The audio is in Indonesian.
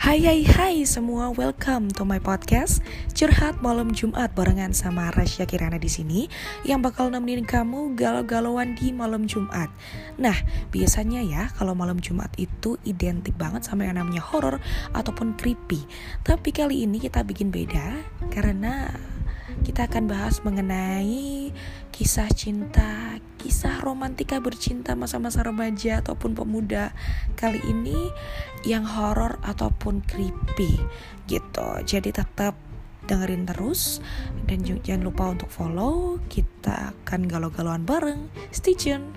Hai hai hai semua, welcome to my podcast Curhat malam Jumat barengan sama Rasya Kirana di sini yang bakal nemenin kamu galau-galauan di malam Jumat. Nah, biasanya ya kalau malam Jumat itu identik banget sama yang namanya horror ataupun creepy. Tapi kali ini kita bikin beda karena kita akan bahas mengenai kisah cinta, kisah romantika bercinta masa-masa remaja ataupun pemuda. Kali ini yang horor ataupun creepy gitu. Jadi tetap dengerin terus dan jangan lupa untuk follow. Kita akan galau-galauan bareng. Stay tune.